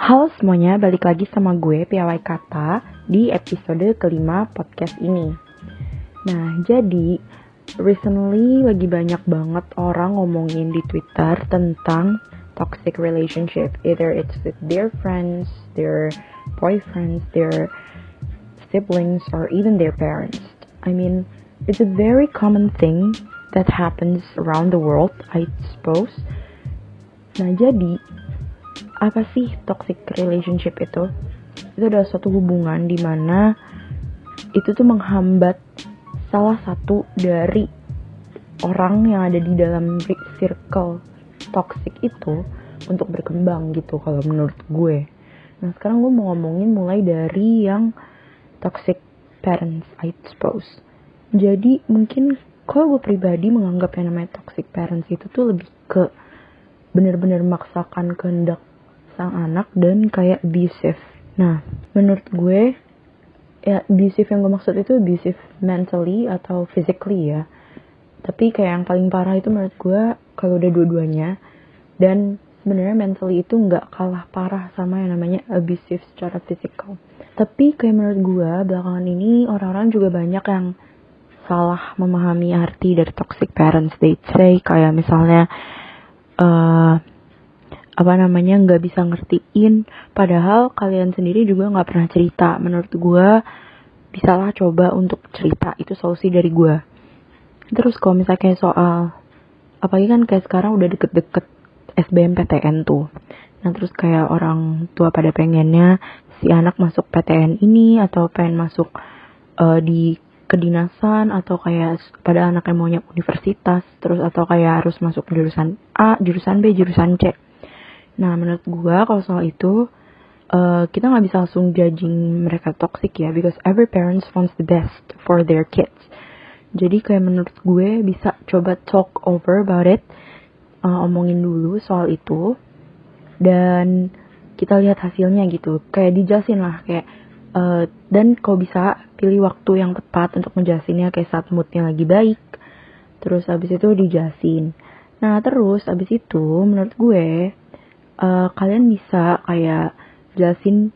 Halo semuanya, balik lagi sama gue Piawai Kata di episode kelima podcast ini. Nah, jadi recently lagi banyak banget orang ngomongin di Twitter tentang toxic relationship, either it's with their friends, their boyfriends, their siblings, or even their parents. I mean, it's a very common thing that happens around the world, I suppose. Nah, jadi apa sih toxic relationship itu? Itu adalah suatu hubungan di mana itu tuh menghambat salah satu dari orang yang ada di dalam circle toxic itu untuk berkembang gitu kalau menurut gue. Nah sekarang gue mau ngomongin mulai dari yang toxic parents I suppose. Jadi mungkin kalau gue pribadi menganggap yang namanya toxic parents itu tuh lebih ke bener-bener maksakan kehendak sang anak dan kayak abusive. Nah, menurut gue ya abusive yang gue maksud itu abusive mentally atau physically ya. Tapi kayak yang paling parah itu menurut gue kalau udah dua-duanya dan sebenarnya mentally itu nggak kalah parah sama yang namanya abusive secara physical. Tapi kayak menurut gue belakangan ini orang-orang juga banyak yang salah memahami arti dari toxic parents. They say kayak misalnya uh, apa namanya nggak bisa ngertiin. Padahal kalian sendiri juga nggak pernah cerita. Menurut gue bisalah coba untuk cerita. Itu solusi dari gue terus kalau misalnya kayak soal apalagi kan kayak sekarang udah deket-deket SBMPTN tuh. Nah terus kayak orang tua pada pengennya si anak masuk PTN ini atau pengen masuk uh, di kedinasan atau kayak pada anak yang maunya universitas terus atau kayak harus masuk jurusan A, jurusan B, jurusan C Nah, menurut gue kalau soal itu uh, kita nggak bisa langsung judging mereka toxic ya, because every parents wants the best for their kids. Jadi kayak menurut gue bisa coba talk over about it, uh, omongin dulu soal itu, dan kita lihat hasilnya gitu. Kayak dijelasin lah kayak uh, dan kalau bisa pilih waktu yang tepat untuk menjelasinnya kayak saat moodnya lagi baik. Terus abis itu dijelasin. Nah terus abis itu menurut gue uh, kalian bisa kayak jelasin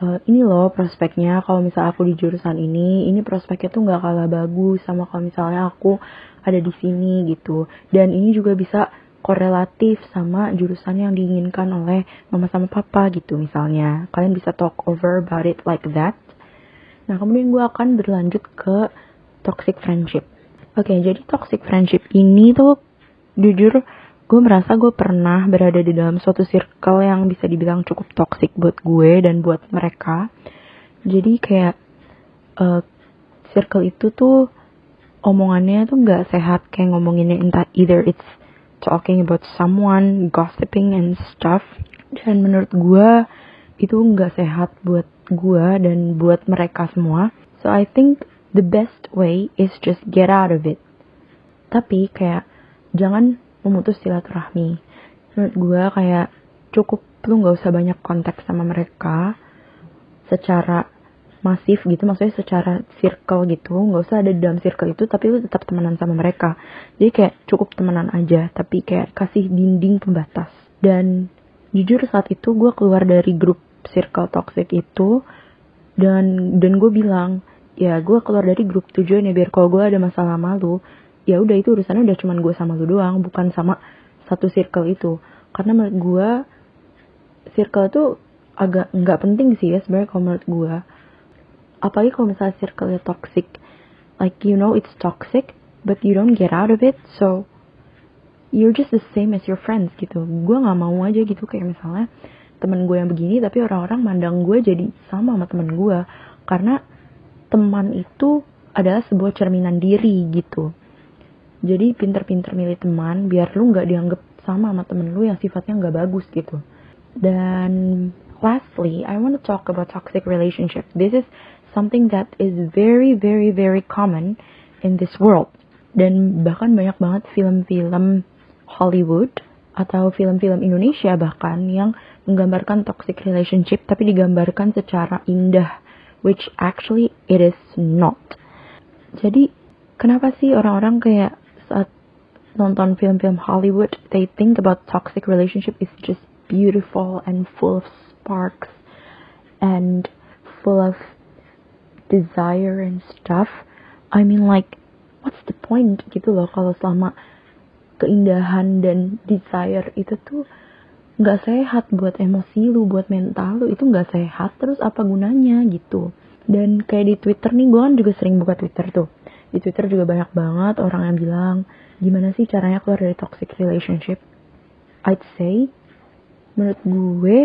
uh, ini loh prospeknya kalau misal aku di jurusan ini ini prospeknya tuh nggak kalah bagus sama kalau misalnya aku ada di sini gitu. Dan ini juga bisa korelatif sama jurusan yang diinginkan oleh mama sama papa gitu misalnya. Kalian bisa talk over about it like that. Nah kemudian gue akan berlanjut ke toxic friendship. Oke okay, jadi toxic friendship ini tuh jujur gue merasa gue pernah berada di dalam suatu circle yang bisa dibilang cukup toxic buat gue dan buat mereka. Jadi kayak uh, circle itu tuh omongannya tuh nggak sehat kayak ngomonginnya entah either it's talking about someone, gossiping and stuff. Dan menurut gue itu nggak sehat buat gue dan buat mereka semua. So I think the best way is just get out of it. Tapi kayak jangan memutus silaturahmi. Menurut gue kayak cukup lu nggak usah banyak konteks sama mereka secara masif gitu maksudnya secara circle gitu. Nggak usah ada di dalam circle itu tapi lu tetap temenan sama mereka. Jadi kayak cukup temenan aja tapi kayak kasih dinding pembatas. Dan jujur saat itu gue keluar dari grup circle toxic itu dan dan gue bilang ya gue keluar dari grup tujuan ya biar kalau gue ada masalah malu ya udah itu urusannya udah cuman gue sama lu doang bukan sama satu circle itu. Karena menurut gue circle itu agak nggak penting sih ya sebenarnya kalau menurut gue apalagi kalau misalnya circle nya toxic. Like you know it's toxic but you don't get out of it so you're just the same as your friends gitu. Gue nggak mau aja gitu kayak misalnya temen gue yang begini tapi orang-orang mandang gue jadi sama sama temen gue karena teman itu adalah sebuah cerminan diri gitu jadi pinter-pinter milih teman biar lu nggak dianggap sama sama temen lu yang sifatnya nggak bagus gitu. Dan lastly I want to talk about toxic relationship this is something that is very very very common in this world. Dan bahkan banyak banget film-film Hollywood atau film-film Indonesia bahkan yang menggambarkan toxic relationship tapi digambarkan secara indah which actually it is not. Jadi kenapa sih orang-orang kayak nonton film-film Hollywood, they think about toxic relationship is just beautiful and full of sparks and full of desire and stuff. I mean like what's the point gitu loh kalau selama keindahan dan desire itu tuh nggak sehat buat emosi lu buat mental lu itu nggak sehat terus apa gunanya gitu? Dan kayak di Twitter nih gue kan juga sering buka Twitter tuh. Di Twitter juga banyak banget orang yang bilang gimana sih caranya keluar dari toxic relationship? I'd say menurut gue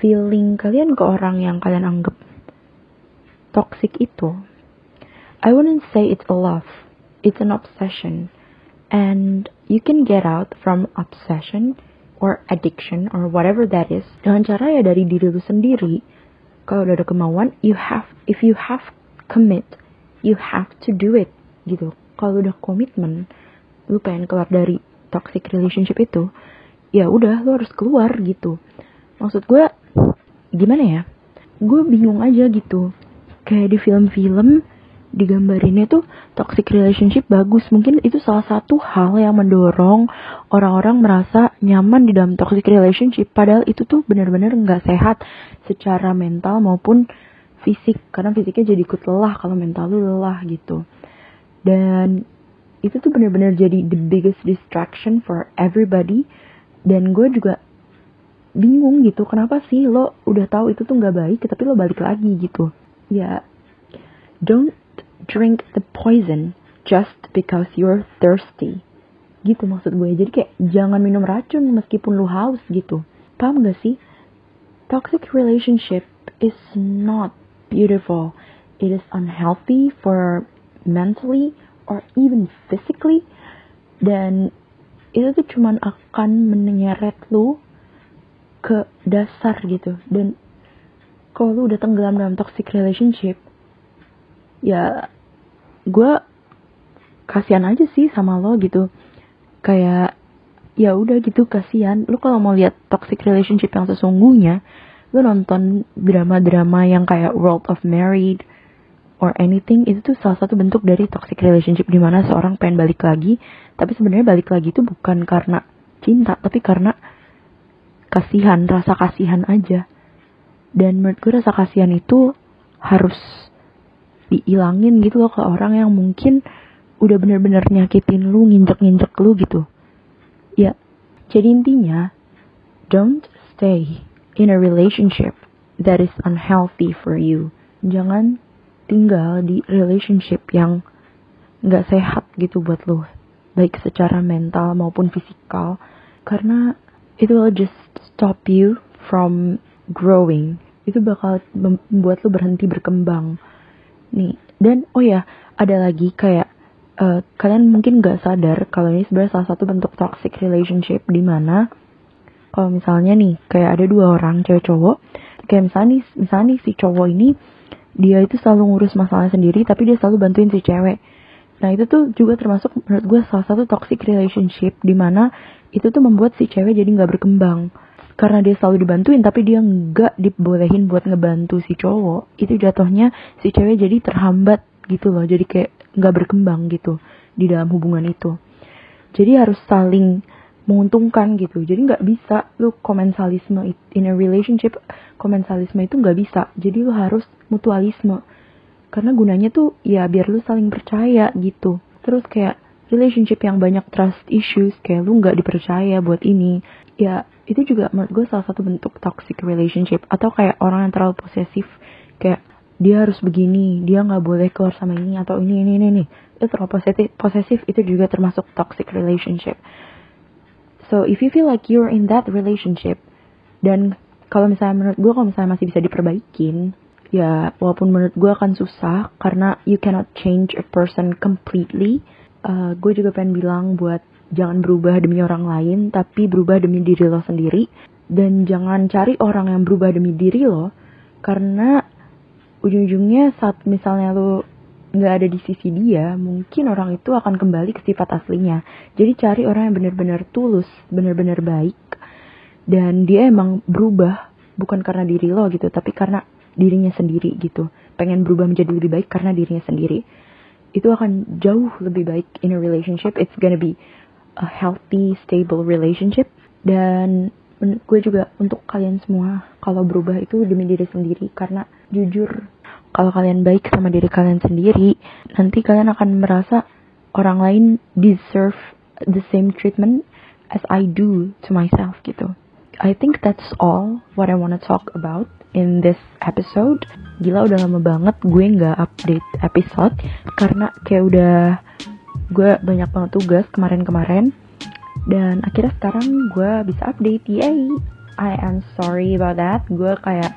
feeling kalian ke orang yang kalian anggap toxic itu I wouldn't say it's a love it's an obsession. And you can get out from obsession or addiction or whatever that is. Dengan cara ya dari diri lu sendiri kalau udah ada kemauan you have if you have commit you have to do it gitu kalau udah komitmen lu pengen keluar dari toxic relationship itu ya udah lu harus keluar gitu maksud gue gimana ya gue bingung aja gitu kayak di film-film digambarinnya tuh toxic relationship bagus. Mungkin itu salah satu hal yang mendorong orang-orang merasa nyaman di dalam toxic relationship. Padahal itu tuh benar-benar nggak sehat secara mental maupun fisik. Karena fisiknya jadi ikut lelah kalau mental lu lelah gitu. Dan itu tuh benar-benar jadi the biggest distraction for everybody. Dan gue juga bingung gitu kenapa sih lo udah tahu itu tuh nggak baik tapi lo balik lagi gitu ya don't drink the poison just because you're thirsty. Gitu maksud gue. Jadi kayak jangan minum racun meskipun lu haus gitu. Paham gak sih? Toxic relationship is not beautiful. It is unhealthy for mentally or even physically. Dan itu tuh cuman akan menyeret lu ke dasar gitu. Dan kalau lu udah tenggelam dalam toxic relationship, ya gue kasihan aja sih sama lo gitu kayak ya udah gitu kasihan lu kalau mau lihat toxic relationship yang sesungguhnya lu nonton drama-drama yang kayak World of Married or anything itu tuh salah satu bentuk dari toxic relationship di mana seorang pengen balik lagi tapi sebenarnya balik lagi itu bukan karena cinta tapi karena kasihan rasa kasihan aja dan menurut gue rasa kasihan itu harus diilangin gitu loh ke orang yang mungkin udah bener-bener nyakitin lu, nginjek-nginjek lu gitu. Ya, jadi intinya, don't stay in a relationship that is unhealthy for you. Jangan tinggal di relationship yang gak sehat gitu buat lu. Baik secara mental maupun fisikal. Karena it will just stop you from growing. Itu bakal membuat lu berhenti berkembang nih dan oh ya ada lagi kayak uh, kalian mungkin gak sadar kalau ini sebenarnya salah satu bentuk toxic relationship di mana kalau misalnya nih kayak ada dua orang cewek cowok kayak misalnya nih misalnya nih si cowok ini dia itu selalu ngurus masalah sendiri tapi dia selalu bantuin si cewek. Nah itu tuh juga termasuk menurut gue salah satu toxic relationship di mana itu tuh membuat si cewek jadi nggak berkembang. Karena dia selalu dibantuin tapi dia nggak dibolehin buat ngebantu si cowok itu jatuhnya si cewek jadi terhambat gitu loh jadi kayak nggak berkembang gitu di dalam hubungan itu. Jadi harus saling menguntungkan gitu. Jadi nggak bisa lu komensalisme in a relationship komensalisme itu nggak bisa. Jadi lu harus mutualisme. Karena gunanya tuh ya biar lu saling percaya gitu. Terus kayak relationship yang banyak trust issues kayak lu nggak dipercaya buat ini ya itu juga menurut gue salah satu bentuk toxic relationship. Atau kayak orang yang terlalu posesif kayak dia harus begini dia nggak boleh keluar sama ini atau ini ini ini nih itu terlalu posesif posesif itu juga termasuk toxic relationship so if you feel like you're in that relationship dan kalau misalnya menurut gue kalau misalnya masih bisa diperbaikin ya walaupun menurut gue akan susah karena you cannot change a person completely uh, gue juga pengen bilang buat jangan berubah demi orang lain, tapi berubah demi diri lo sendiri. Dan jangan cari orang yang berubah demi diri lo, karena ujung-ujungnya saat misalnya lo nggak ada di sisi dia, mungkin orang itu akan kembali ke sifat aslinya. Jadi cari orang yang benar-benar tulus, benar-benar baik, dan dia emang berubah bukan karena diri lo gitu, tapi karena dirinya sendiri gitu. Pengen berubah menjadi lebih baik karena dirinya sendiri. Itu akan jauh lebih baik in a relationship. It's gonna be a healthy, stable relationship. Dan gue juga untuk kalian semua kalau berubah itu demi diri sendiri karena jujur kalau kalian baik sama diri kalian sendiri nanti kalian akan merasa orang lain deserve the same treatment as I do to myself gitu. I think that's all what I wanna talk about in this episode. Gila udah lama banget gue nggak update episode karena kayak udah gue banyak banget tugas kemarin-kemarin. Dan akhirnya sekarang gue bisa update. Yay! I am sorry about that. Gue kayak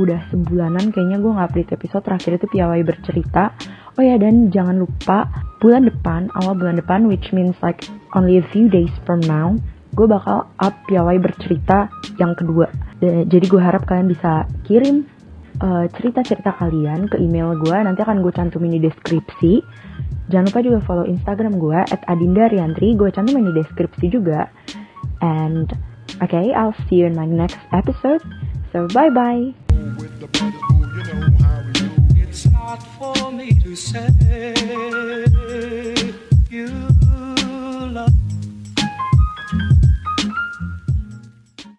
udah sebulanan kayaknya gue nggak update episode terakhir itu piawai bercerita oh ya dan jangan lupa bulan depan awal bulan depan which means like only a few days from now gue bakal up piawai bercerita yang kedua jadi gue harap kalian bisa kirim uh, cerita-cerita kalian ke email gue nanti akan gue cantumin di deskripsi Jangan lupa juga follow Instagram gue at Adinda Riantri. Gue cantumin di deskripsi juga. And okay, I'll see you in my next episode. So bye bye. the brothers you know how we do. It's hard for me to say you.